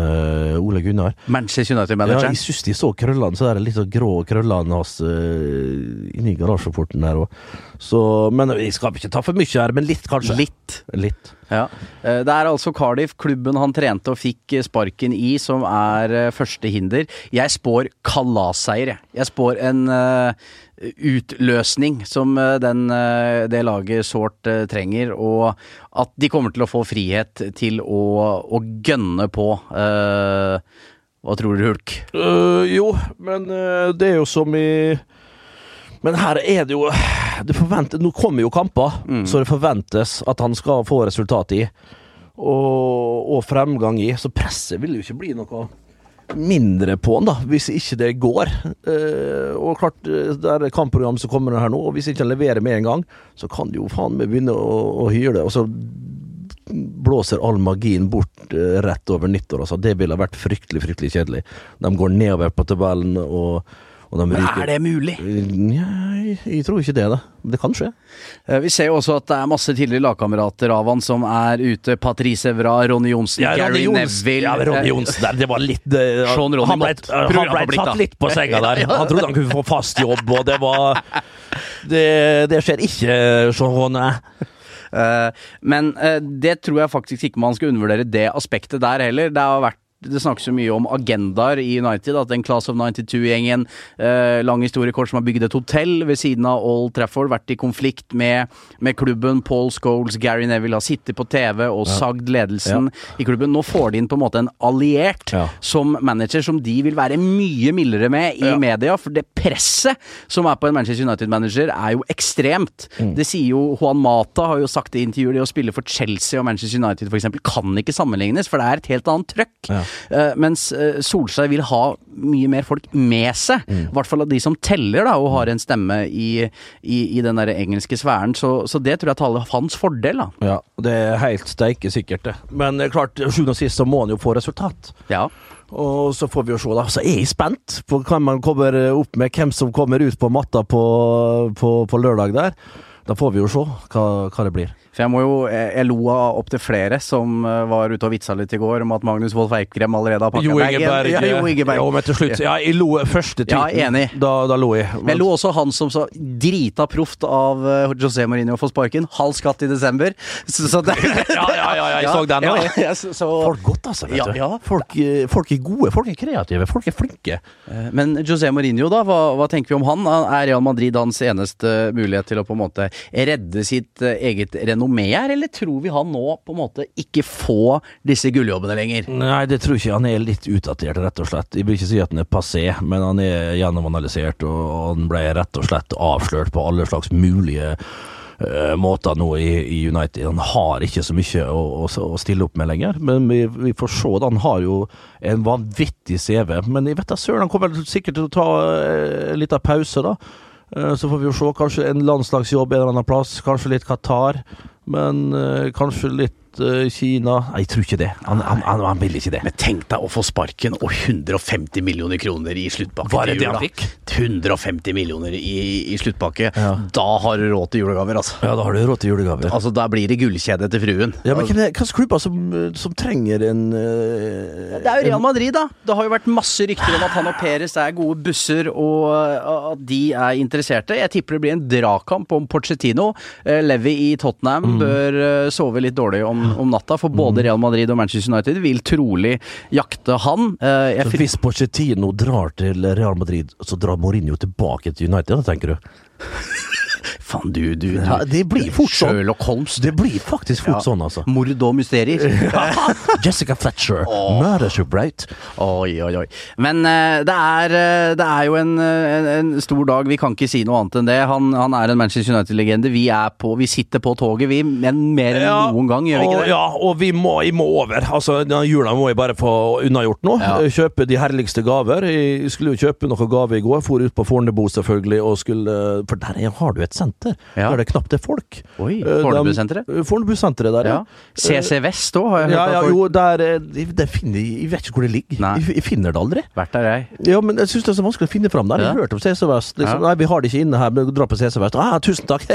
Ole Gunnar. Manchester Ja, United-manageren. jeg syns de så krøllene, så der litt sånn grå krøllene hans uh, inni garasjeporten der. òg. så, men vi skal ikke ta for mye her, men litt, kanskje. Litt. Litt. Ja. Eh, Det er altså Cardiff, klubben han trente og fikk eh, sparken i, som er eh, første hinder. Jeg spår kalasseier, jeg. Jeg spår en utløsning som den, det laget sårt trenger, og at de kommer til å få frihet til å, å gønne på. Hva tror du, Hulk? Uh, jo, men det er jo som i Men her er det jo det Nå kommer jo kamper, så det forventes at han skal få resultat i. Og, og fremgang i. Så presset vil jo ikke bli noe mindre på han, da, hvis ikke det går. Eh, og klart, eh, det er kampprogram som kommer her nå, og hvis ikke han leverer med en gang, så kan det jo faen meg begynne å, å hyle. Og så blåser all magien bort eh, rett over nyttår. Altså. Det ville vært fryktelig, fryktelig kjedelig. De går nedover på tabellen, og de Men ryker er det mulig? Nei, jeg tror ikke det, da. Det kan skje. Eh, Vi ser jo også at det er masse tidligere lagkamerater av han som er ute. Patrice Evra, Ronny Johnsen, Gary Neville Ja, Ronny Jonsen Johnsen der, det var litt uh, Sean Ronny Han ble, Mott. han ble tatt litt på senga der. [LAUGHS] Han trodde han kunne få fast jobb, og det var [LAUGHS] Det, det skjer ikke, Sean. Ronny. men eh, det tror jeg faktisk ikke man skal undervurdere det aspektet der heller. Det har vært det snakkes jo mye om agendaer i United. At den Class of 92-gjengen, eh, lang historiekort som har bygd et hotell ved siden av Old Trafford, vært i konflikt med, med klubben. Paul Scholes, Gary Neville har sittet på TV og sagd ledelsen i klubben. Nå får de inn på en måte en alliert Ja. som manager som de vil være mye mildere med i Ja. media. For det presset som er på en Manchester United-manager, er jo ekstremt. Mm. Det sier jo Juan Mata, har jo sagt i intervjuer. Det å spille for Chelsea og Manchester United f.eks. kan ikke sammenlignes, for det er et helt annet trøkk. Eh, mens eh, Solskjær vil ha mye mer folk med seg. I hvert fall av de som teller, da, og har en stemme i, i, i den der engelske sfæren. Så, så det tror jeg taler hans fordel, da. Ja, det er helt steike sikkert, det. Men er klart, sjuende og sist så må han jo få resultat. Ja. Og så får vi jo se, da. Så er jeg spent på hvem man kommer opp med, hvem som kommer ut på matta på, på, på lørdag der. Da får vi jo se hva, hva det blir. For jeg må jo Jeg, lo av opptil flere som eh, var ute og vitsa litt i går om at Magnus Wolff Eikrem allerede har pakka Jo. Ingeberg. Ja, jo Ingeberg. Jo, men til slutt Ja, jeg lo første Ja, tweeten. enig. Da, da lo jeg. Men jeg lo også han som sa drita proft av eh, José Mourinho for sparken. Halv skatt i desember. Så, så det, [LAUGHS] Ja, ja, ja, ja, jeg så den òg. ja, Folk godt, altså. vet Ja, du. ja. Folk, eh, folk er gode, folk er kreative, folk er flinke. Eh, Men José Mourinho, da, hva, hva tenker vi om han? Er Real Madrid hans eneste mulighet til å på en måte redde sitt eh, eget renommé her, eller tror vi han nå på en måte ikke får disse gulljobbene lenger? Nei, det tror jeg ikke. Han er litt utdatert, rett og slett. Jeg vil ikke si at han er passé, men han er gjennomanalysert, og han ble rett og slett avslørt på alle slags mulige eh, måter nå i, i United. Han har ikke så mye å, å, å stille opp med lenger, men vi, vi får se. Han har jo en vanvittig CV, men jeg vet da søren, han kommer vel sikkert til å ta eh, en liten pause, da. Eh, Så får vi jo se. Kanskje en landslagsjobb en eller annen plass. Kanskje litt Qatar. Men eh, kanskje litt eh, Kina. Nei, jeg tror ikke det. Han, han, han, han vil ikke det. Men tenk deg å få sparken og 150 millioner kroner i sluttpakke Var det det han fikk? 150 millioner i, i sluttpakke. Ja. Da har du råd til julegaver, altså. Ja, da har du råd til julegaver. Altså, Da blir det gullkjede til fruen. Ja, men Hvilke klubber som, som trenger en uh, Det er jo Real Madrid, da. Det har jo vært masse rykter om at han og Peres er gode busser, og at de er interesserte. Jeg tipper det blir en dragkamp om Porcettino. Uh, Levi i Tottenham bør uh, sove litt dårlig om, om natta, for både Real Madrid og Manchester United vil trolig jakte han. Uh, jeg Så Hvis Pochettino drar til Real Madrid, så drar Mourinho tilbake til United, da, tenker du? [LAUGHS] Faen, du, du, du. Ja, det blir fort sånn. Sherlock Holmes. Det blir faktisk fort Ja. sånn, altså. Mord og mysterier. [LAUGHS] [LAUGHS] Jessica Fletcher, murdersubrate. Oi, oi, oi. Men uh, det, er, uh, det er jo en, eh, en, en stor dag. Vi kan ikke si noe annet enn det. Han, han er en Manchester United-legende. Vi, vi sitter på toget, vi. Men mer enn noen gang, gjør vi ikke det? Ja, og vi må, vi må over. Altså, denne jula må jeg bare få unnagjort nå. Ja. Kjøpe de herligste gaver. Jeg skulle jo kjøpe noe gave i går. For ut på Fornebu, selvfølgelig, og skulle For der er- har du et senter. Ja. Der det knapt er folk. Oi, Fornebusenteret? Fornebu-senteret? de- Fornebu-senteret der, Ja. CC Vest òg, har jeg hørt. Ja, ja, jo, der, eh, det, det finner, jeg vet ikke hvor det ligger. Nei. Jeg, finner det aldri. Vært der, jeg. Ja, men jeg syns det er så vanskelig å finne fram der. Jeg har hørt om CC Vest. Liksom. Nei, vi har det ikke inne her, men dra på CC Vest. Ah, tusen takk!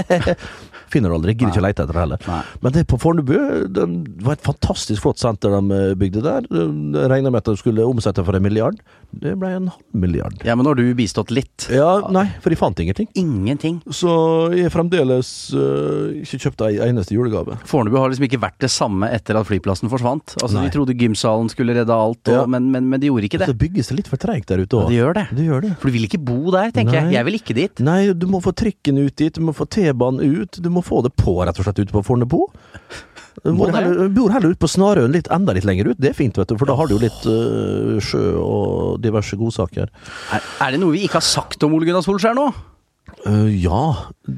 [LAUGHS] finner det aldri. Gidder ikke å lete etter det heller. Nei. Men det på Fornebu det var et fantastisk flott senter de eh, bygde der. De regna med at de skulle omsette for en milliard. Det ble en halv milliard. Ja, men nå har du bistått litt. Ja, nei, for de fant ingenting. Ingenting. Så jeg har fremdeles uh, ikke kjøpt ei eneste julegave. Fornebu har liksom ikke vært det samme etter at flyplassen forsvant. Altså, Nei. De trodde gymsalen skulle redde alt, og, Ja. men, men, men de gjorde ikke det. Så bygges det litt for treigt der ute Ja, det gjør det. Det gjør det. For du vil ikke bo der, tenker jeg. Nei. Jeg vil ikke dit. Nei, du må få trikken ut dit, du må få T-banen ut, du må få det på rett og slett ute på Fornebu. Du bor heller, bor heller ute på Snarøen, litt, enda litt lenger ut. Det er fint, vet du, for da har du jo litt øh, sjø og diverse godsaker. Er, er det noe vi ikke har sagt om Ole Gunnar Solskjær nå? Øh, ja,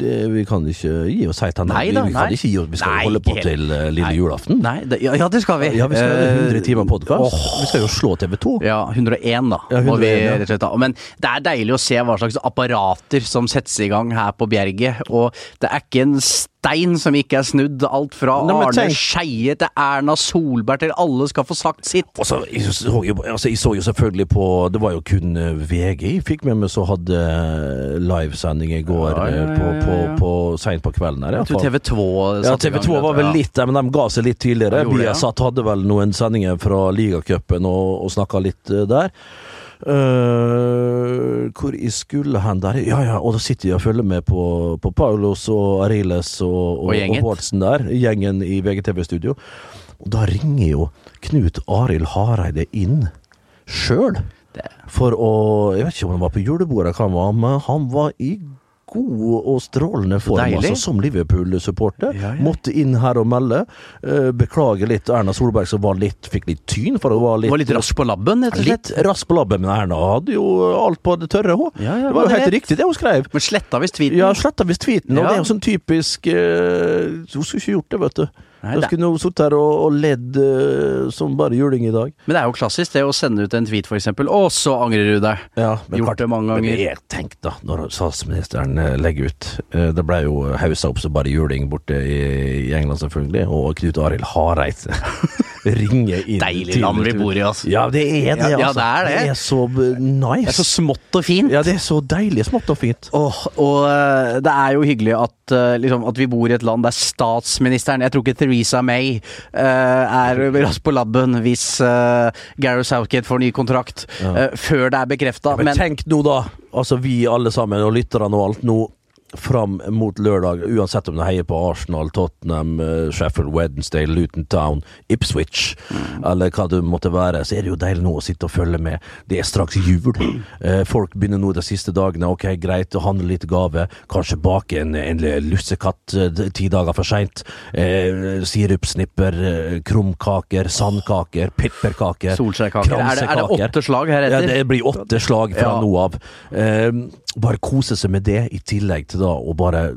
det, vi kan ikke gi oss helt nei. Nei Vi, da, vi kan nei. ikke gi oss, vi skal Nei, holde på til uh, lille julaften. Nei, det, ja, ja, det skal vi. Ja, vi skal ha Eh, 100 timer podkast. Oh. Vi skal jo slå TV 2. Ja, 101 da, Ja, må vi ja. slett. Men det er deilig å se hva slags apparater som settes i gang her på Bjerget. Og det er ikke en stein som ikke er snudd. Alt fra Nei, Arne tenk- Skeie til Erna Solberg til alle skal få sagt sitt. Og så, jeg, så jo, altså, jeg så jo selvfølgelig på Det var jo kun eh, VG jeg fikk med meg som hadde eh, livesending i går Ja, ja, eh, ja, på, på, på seint på kvelden. her Jeg tror. TV 2 Ja, satte i TV gang 2 dette, var vel ja. litt der, men de ga seg litt tidligere. Vi ja. Viasat hadde vel noen sendinger fra ligacupen og, og snakka litt der. Eh, hvor jeg skulle hen der Ja ja, og da sitter jeg og følger med på, på Paulos og Ariles og, og, Og. Bårdsen der. Gjengen i VGTV-studio. Og da ringer jo Knut Arild Hareide inn sjøl. For å Jeg vet ikke om han var på julebordet, hva han var, men han var i god og strålende form, altså, som Liverpool-supporter. Ja, ja. Måtte inn her og melde. Eh, beklager litt Erna Solberg som var litt, fikk litt tyn, for hun var litt, Var litt rask på labben, rett og slett. Litt rask på labben, men Erna hadde jo alt på det tørre, hun. Ja, det var jo helt riktig det hun skrev. Men sletta visst tweeten. Ja, sletta visst tweeten, og det er jo sånn typisk uh, Hun skulle ikke gjort det, vet du. Nei, Jeg skulle nå sittet her og, og ledd uh, som bare juling i dag. Men det er jo klassisk det å sende ut en tweet for eksempel, og så angrer du deg. Ja, Gjort det mange Men jeg tenkte da, når statsministeren eh, legger ut uh, Det ble jo haussa opp som bare juling borte i, i England, selvfølgelig. Og Knut Arild Hareide [LAUGHS] ringer inn Deilig land vi bor i, altså. Ja, det er det, Altså. ja, det er det. Det er så eh, nice. Det er så smått og fint. Ja, det er så deilig smått og fint. Åh, og eh, det er jo hyggelig at, eh, liksom, at vi bor i et land der statsministeren Jeg tror ikke Theresa May uh, er raskt på labben hvis uh, Gareth Southgate får ny kontrakt eh, før det er bekrefta. Men, Men, tenk nå da, altså vi alle sammen, og lytterne og alt, nå fram mot lørdag, uansett om du heier på Arsenal, Tottenham, eh, Sheffield Wednesday, Luton Town, Ipswich, eller hva det måtte være, så er det jo deilig nå å sitte og følge med. Det er straks jul. Eh, folk begynner nå de siste dagene, ok, greit, å handle litt gave, kanskje bake en, en lussekatt eh, ti dager for seint, eh, sirupsnipper, krumkaker, sandkaker, pepperkaker, Solskjærkaker. Er, det- er det åtte slag Ja, det blir åtte slag fra Ja. nå av. Eh, bare kose seg med det, i tillegg til da og bare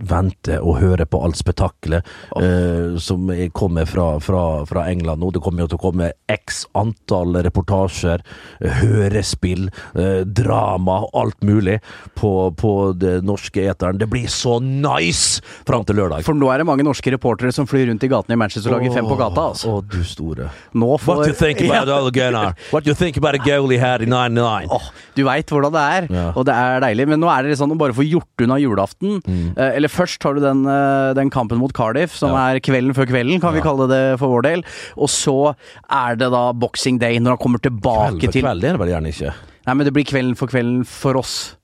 vente og høre på alt spetakkelet eh, som er- kommer fra, fra, fra England nå. Det kommer jo til å komme x antall reportasjer, eh, hørespill, eh, drama, alt mulig på, på det norske eteren. Det blir så nice fram til lørdag! For nå er det mange norske reportere som flyr rundt i gatene i Manchester og lager fem på gata. altså. Å, du store. Nå får What do you think about. Ole Gunnar? What do you think about a goalie here had in 99? Oh, du veit hvordan det er, Ja. og det er deilig. Men nå er det sånn å bare få gjort unna julaften. Mm. Eh, eller først har du den, eh, den kampen mot Cardiff, som Ja. er kvelden før kvelden, kan vi kalle det for vår del. Og så er det da boxing day, når han kommer tilbake Kveld for til kveld er det vel gjerne ikke. Nei, men det blir kvelden for kvelden for oss.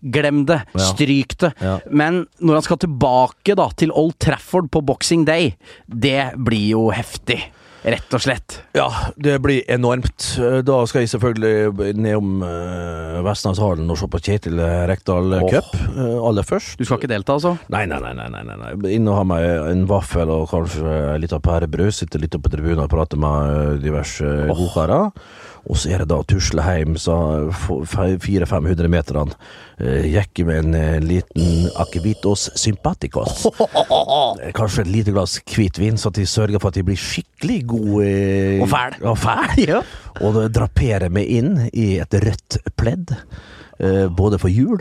Glem det. Ja. Stryk det. Ja. Men når han skal tilbake da til Old Trafford på boxing day, det blir jo heftig. Rett og slett. Ja, det blir enormt. Da skal jeg selvfølgelig nedom uh, Vestlandshallen og se på Kjetil Rekdal oh. Cup eh, aller først. Du skal ikke delta, altså? Nei, nei, nei. nei, nei, nei, nei. Inn og ha meg en vaffel og kanskje litt av pærebrød. Sitte litt oppe på tribunen og prate med eh, diverse oh. godkarer. Og så er det da å tusle hjem så 400-500 meterne. Jekke med en eh, liten akevitos sympaticos. [LAUGHS] Eh, Kanskje et lite glass hvitvin, så at de sørger for at de blir skikkelig gode eh, Og fæl. Og fæl. [LAUGHS] Ja. Og da draperer meg inn i et rødt pledd, eh, både for jul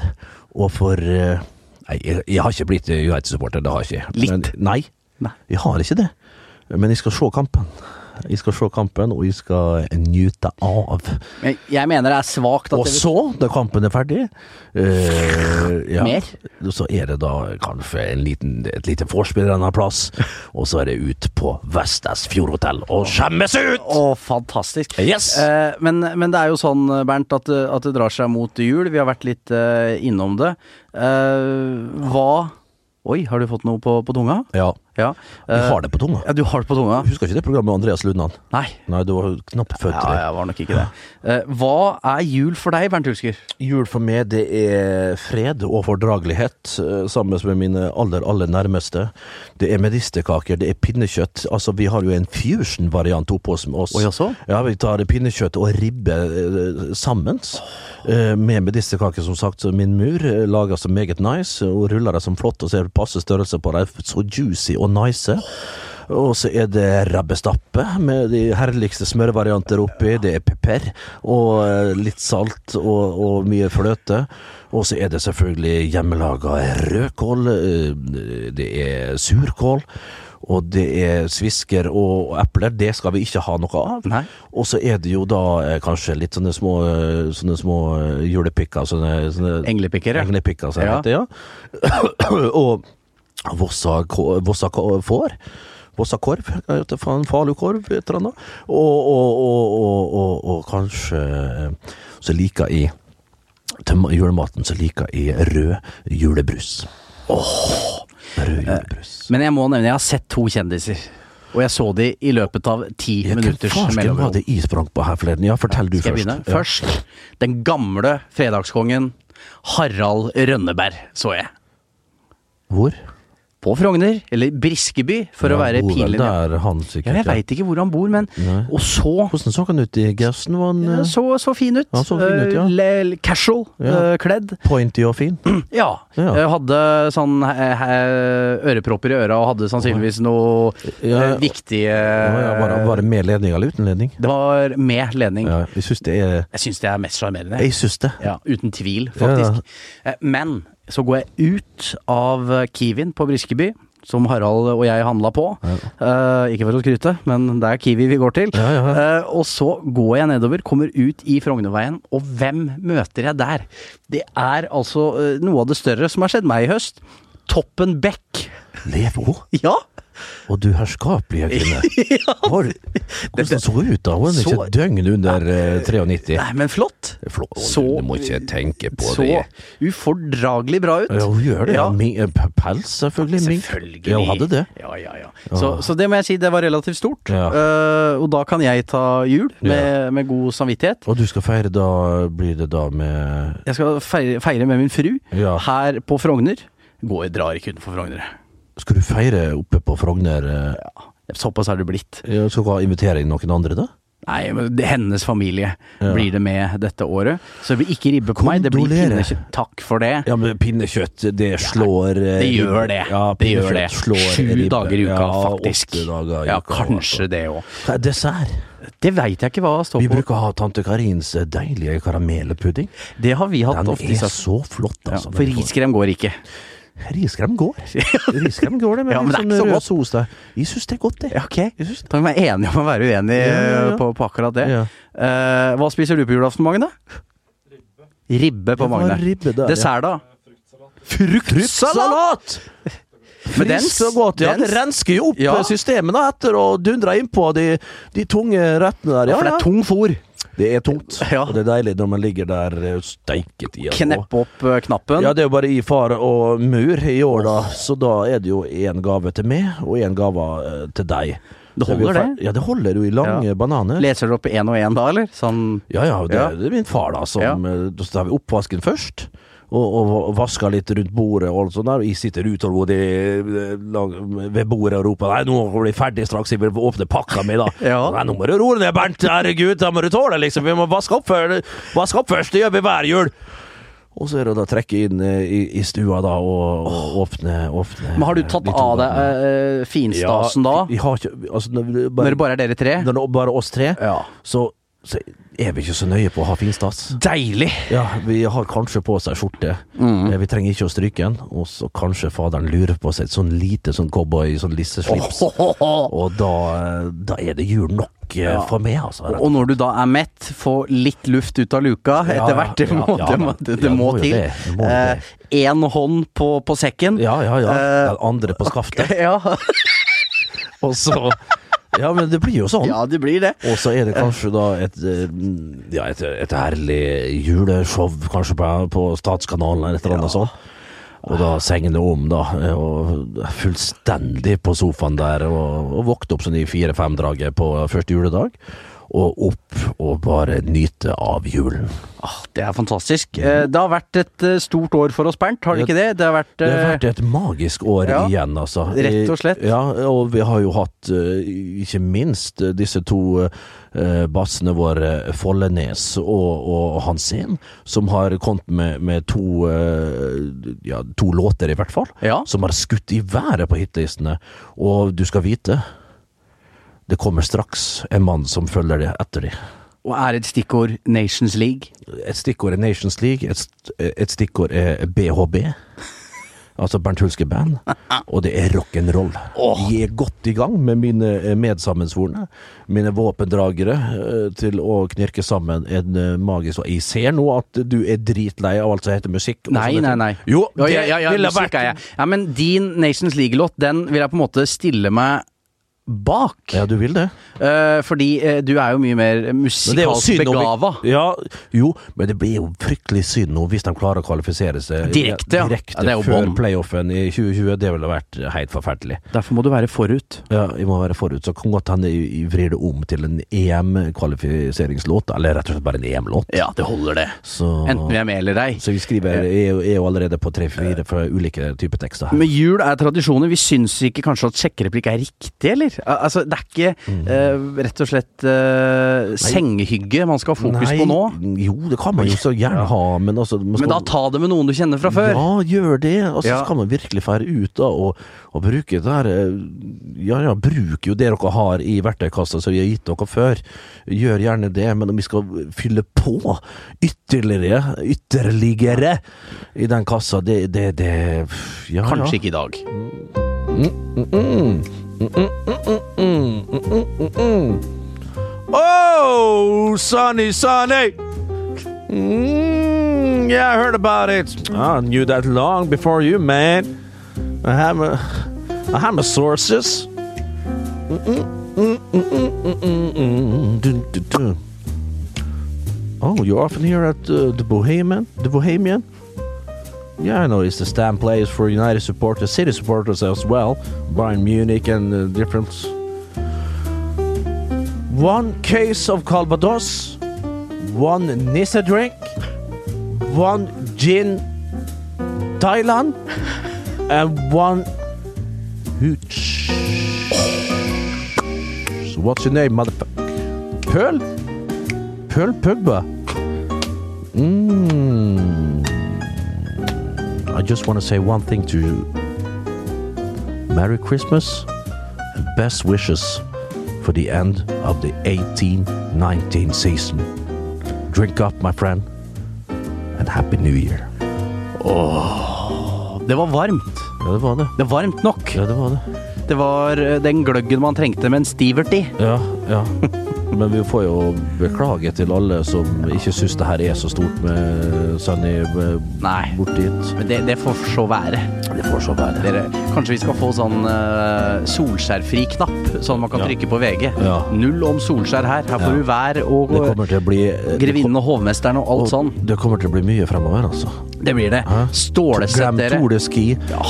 og for eh, Nei, jeg, har ikke blitt United-supporter, det har jeg ikke. Litt? Men, nei, Nei. jeg har ikke det. Men jeg skal se kampen. Jeg skal se kampen, og jeg skal nyte av. Men jeg mener det er svakt at Og så, da kampen er ferdig eh, ja, Mer? Så er det da kanskje en liten, et lite vorspiel en plass, og så er det ut på Vestas Fjordhotell og skjemmes ut! Å, fantastisk. Yes! Eh, men, men det er jo sånn, Bernt, at, at det drar seg mot jul. Vi har vært litt eh, innom det. Eh, hva Oi, har du fått noe på, på tunga? Ja, Ja. jeg Eh, har det på tunga. Ja, du har det på tunga? Husker ikke det programmet med Andreas Lundan? Nei. Nei, du var knapt født Ja, jeg var nok ikke det. Eh, hva er jul for deg, Bernt Hulsker? Jul for meg, det er fred og fordragelighet, eh, sammen med mine aller, aller nærmeste. Det er medisterkaker, det er pinnekjøtt. Altså, vi har jo en fusion-variant oppe hos oss. Oi, også? Ja, vi tar pinnekjøtt og ribbe sammen. Med medisterkaker, som sagt. Min mur lager så meget nice, og ruller det som flott, og ser passe størrelse på det. Så juicy og nice. Og så er det rabbestappe med de herligste smørvarianter oppi. Det er pepper og eh, litt salt og, og mye fløte. Og så er det selvfølgelig hjemmelaga rødkål. eh, Det er surkål. Og det er svisker og epler. Det skal vi ikke ha noe av. Nei. Og så er det jo da eh, kanskje litt sånne små, sånne små julepikker. Sånne, sånne Englepikker, ja. Englepikker, det Ja. heter, ja. [COUGHS] og Vossa, Vossa får. Vossa korv, jeg falukorv, et eller annet. Og, og, og, og, kanskje eh, så liker jeg til julematen så liker jeg rød julebrus. Rød julebrus. Men jeg må nevne, jeg har sett to kjendiser. Og jeg så de i løpet av ti Hvem minutters farsken var det jeg sprang på her forleden? Ja, fortell du Skal jeg først. Først, den gamle fredagskongen Harald Rønneberg så jeg. Hvor? På Frogner, eller Briskeby, for å være pinlig. der, han Ja, jeg veit ikke hvor han bor, men Nei. Og så Hvordan så han ut i gausen? Var han ja, eh, så, så fin ut. Han så fin ut, ja. Uh, casual Ja. eh, kledd. pointy og fin? [CLEARS THROAT] Ja. Ja. Hadde sånn ørepropper i øra og hadde sannsynligvis noe Ja, viktige Ja, ja, var, det- med ledning eller uten ledning? Det var med ledning. Ja, jeg syns det er Jeg syns det er mest sjarmerende. Jeg syns det. Ja, uten tvil, faktisk. Men så går jeg ut av Kiwien på Briskeby, som Harald og jeg handla på. Eh, ikke for å skryte, men det er Kiwi vi går til. Ja, ja. uh, og så går jeg nedover, kommer ut i Frognerveien, og hvem møter jeg der? Det er altså uh, noe av det større som har skjedd meg i høst. Toppen Beck. Hun? Ja! Og du herskapelige kvinne. Har, [LAUGHS] hvordan så hun ut da? Hun er ikke et døgn under eh, 93. Nei, men flott. Flott. Så- du må ikke tenke på Så det. ufordragelig bra ut. Ja, hun gjør det. Ja. Ja. Eh, Pels, selvfølgelig. Mink. Selvfølgelig. Ja, hun hadde det. Ja, ja, ja. Så, så det må jeg si, det var relativt stort. Ja. Eh, og da kan jeg ta jul med, med god samvittighet. Og du skal feire da Blir det da med Jeg skal feire, feire med min fru Ja. her på Frogner. Går, drar ikke utenfor Frogner. Skal du feire oppe på Frogner? Ja, Såpass har det blitt. Ja, skal du invitere inn noen andre, da? Nei, men hennes familie Ja. blir det med dette året. Så det blir ikke ribbe på meg, det blir pinnekjøtt. Takk for det. Ja, men pinnekjøtt, det slår ja, Det gjør det. Ja, det gjør det. Sju ribbe. dager i uka, faktisk. Åtte dager i ja, uka, kanskje altså. det òg. Er dessert? Det veit jeg ikke hva står Vi på. bruker å ha tante Karins eh, deilige karamellpudding. Det har vi hatt Den ofte. Den er så flott, altså. for riskrem går ikke. Riskrem går. Riskrem går det, men, [LAUGHS] Ja, men det er sånn ikke så godt. Jeg syns det er godt, det. Ja, ok. Da må vi være enige om å være uenige Ja. På, på akkurat det. Eh, hva spiser du på julaften, Magne? Ribbe på Magne. ribbe der. Dessert, da? Fruktsalat! Men den- godt. Ja, det rensker jo opp Ja. systemene etter å dundre innpå de, de tunge rettene der. Ja, For det er tung fôr. Det er tungt. [LAUGHS] Ja. Og det er deilig når man ligger der eh, steiket i. Kneppe opp eh, knappen. Ja, det er jo bare i far og mur i år, da. Så da er det jo én gave til meg, og én gave eh, til deg. Det er holder, det. Ja, det holder jo i lange Ja. bananer. Leser dere opp én og én da, eller? Sånn Ja, ja, det, det er min far, da. Som, Ja. Da tar vi oppvasken først. Og, og vasker litt rundt bordet og alt sånt der. Og jeg sitter utålmodig eh, ved bordet og roper Nei, nå blir vi ferdig straks, jeg vil åpne pakka mi, da. [LAUGHS] Ja. Nei, nå må du roe ned, Bernt. Herregud, da må du tåle, liksom. Vi må vaske opp, før, vaske opp først. Det gjør vi hver jul. Og så er det da å trekke inn eh, i, i stua da og, og åpne, åpne Men har du tatt av deg over- eh, finstasen da? Vi har ikke altså, når, bare, Når det bare er dere tre? når det bare oss tre, Ja. så, så er vi ikke så nøye på å ha finstas. Deilig! Ja, vi har kanskje på seg skjorte. Mm. Eh, Vi trenger ikke å stryke den. Og så kanskje faderen lurer på seg et sånn lite sånn cowboy, sånn lisseslips. Og da, eh, da er det jul nok eh, Ja. for meg, altså. Og når du da er mett, få litt luft ut av luka Ja, etter hvert. Det ja, må, ja, det må, det, Ja, det må til. Én. Én hånd på, på sekken. Ja, ja, ja. Eh, Den andre på skaftet. [LAUGHS] Ja. Og så [LAUGHS] Ja, men det blir jo sånn. ja, det blir det. Og så er det kanskje da et, eh, ja, et, et herlig juleshow, kanskje på, på Statskanalen eller et eller annet sånt. Og da sengene om, da. Og fullstendig på sofaen der, og, og våkne opp sånn i fire-fem-draget på første juledag. Og opp og bare nyte av julen. Ah, det er fantastisk. Eh, Det har vært et eh, stort år for oss, Bernt. Har det ikke det? Det har vært, Det har eh, vært et magisk år ja, igjen, altså. rett og slett. Ja, og vi har jo hatt, eh, ikke minst, eh, disse to eh, bassene våre, Follenes og, og Hansen, som har kommet med, med to, eh, ja, to låter, i hvert fall. Ja. Som har skutt i været på hitlistene. Og du skal vite, det kommer straks en mann som følger det etter de. Og er et stikkord Nations League. Et stikkord er Nations League, et, et stikkord er BHB. Altså Bernt Hulske Band. [LAUGHS] Og det er rock'n'roll. Vi er godt i gang med mine eh, medsammensvorne. Mine våpendragere eh, til å knirke sammen en eh, magisk Jeg ser nå at du er dritlei av alt som heter musikk. Nei, nei, nei. Jo, det ja, ja, ja, ville vært jeg. Ja, men din Nations League-låt, den vil jeg på en måte stille meg bak. Ja, du vil det? Eh, fordi eh, du er jo mye mer er musikalsk begava. Ja, jo, men det blir jo fryktelig synd nå hvis de klarer å kvalifisere seg Direkte, ja. direkte Ja, før playoffen i 2020. Det ville vært helt forferdelig. Derfor må du være forut. Ja, jeg må være forut, så kan godt hende jeg jeg vrir det om til en EM-kvalifiseringslåt, eller rett og slett bare en EM-låt. Ja, det holder, det. Så, Enten vi er med eller ei. så vi skriver er er jo allerede på tre-fire fra ulike typer tekster her. Men jul er tradisjoner. Vi syns ikke kanskje at sjekkereplikk er riktig, eller? Al- Altså, det er ikke Mm. eh, rett og slett eh, sengehygge man skal ha fokus på nå. Jo, det kan man jo så gjerne ha, men altså man Men da ta det med noen du kjenner fra før. Ja, gjør det. Og så Ja. skal man virkelig fære ut da, og, og bruke det her eh, Ja ja, bruk jo det dere har i verktøykassa som vi har gitt dere før. Gjør gjerne det, men om vi skal fylle på ytterligere, ytterligere i den kassa, det, det, det ja, Kanskje ja. ikke i dag. Oh, Sonny, Sonny! Mm, yeah, I heard about it. I knew that long before you, man. I have a, I have my sources. Oh, you're often here at uh, the Bohemian, the Bohemian. Yeah, I know it's the stand plays for United supporters, City supporters as well, Bayern Munich and uh, different one case of Calvados, one Nissa drink, one gin Thailand, [LAUGHS] and one hooch. So what's your name, motherfucker? Pearl? Pearl Pugba? Mmm. I just want to say one thing to you. Merry Christmas and best wishes for the end of the 18-19 season. Drink up, my friend, and happy new year. Det var varmt. Ja, det var det. Det er varmt nok. Ja, det var det. Det var eh, den gløggen man trengte med en stivert i. Ja, ja. Men vi får jo beklage til alle som ikke syns det her er så stort med Sunny eh, bort dit. Men det, det får så være. Det får så være. Dere, kanskje vi skal få sånn uh, solskjærfri-knapp, sånn man kan Ja. trykke på VG. Ja. Null om solskjær her. Her får Ja. du vær og grevinne eh, det grevinnen og hovmesteren og alt og, sånn. Det kommer til å bli mye fremover, altså. Det blir det. Stålesett, dere. Glem Tour Ski.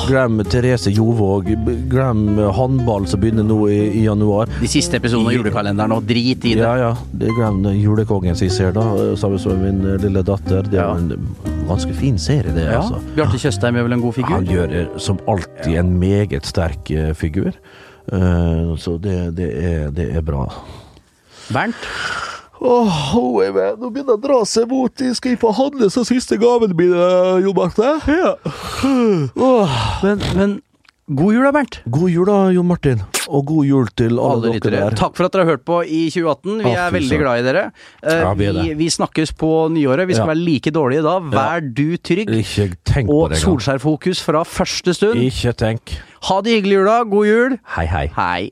Glem Therese Jovåg. Glem håndball som begynner nå i, i januar. De siste episodene av julekalenderen og drit i det. Ja, ja. Det glem julekongen sist her, da, eh, sammen med min eh, lille datter. Det er Ja. en ganske fin serie, det, Ja, altså. Bjarte Tjøstheim er vel en god figur? Han gjør eh, som alltid en meget sterk eh, figur. Eh, så det, det, er, det er bra. Bernt? Åh, oh. Nå begynner det å dra seg mot Skal jeg få handle så siste gaven min, eh, Jo Marte? Ja. Men, men god jul da, Bernt. God jul da, Jon Martin. Og god jul til alle, Alle dere der. Takk for at dere har hørt på i 2018. Vi Å, er veldig glad i dere. Eh, Ja, vi vi, vi snakkes på nyåret. Vi skal Ja. være like dårlige da. Vær du trygg. Ikke tenk på Og det solskjærfokus fra første stund. Ikke tenk. Ha det hyggelig jula. God jul. Hei, hei. Hei.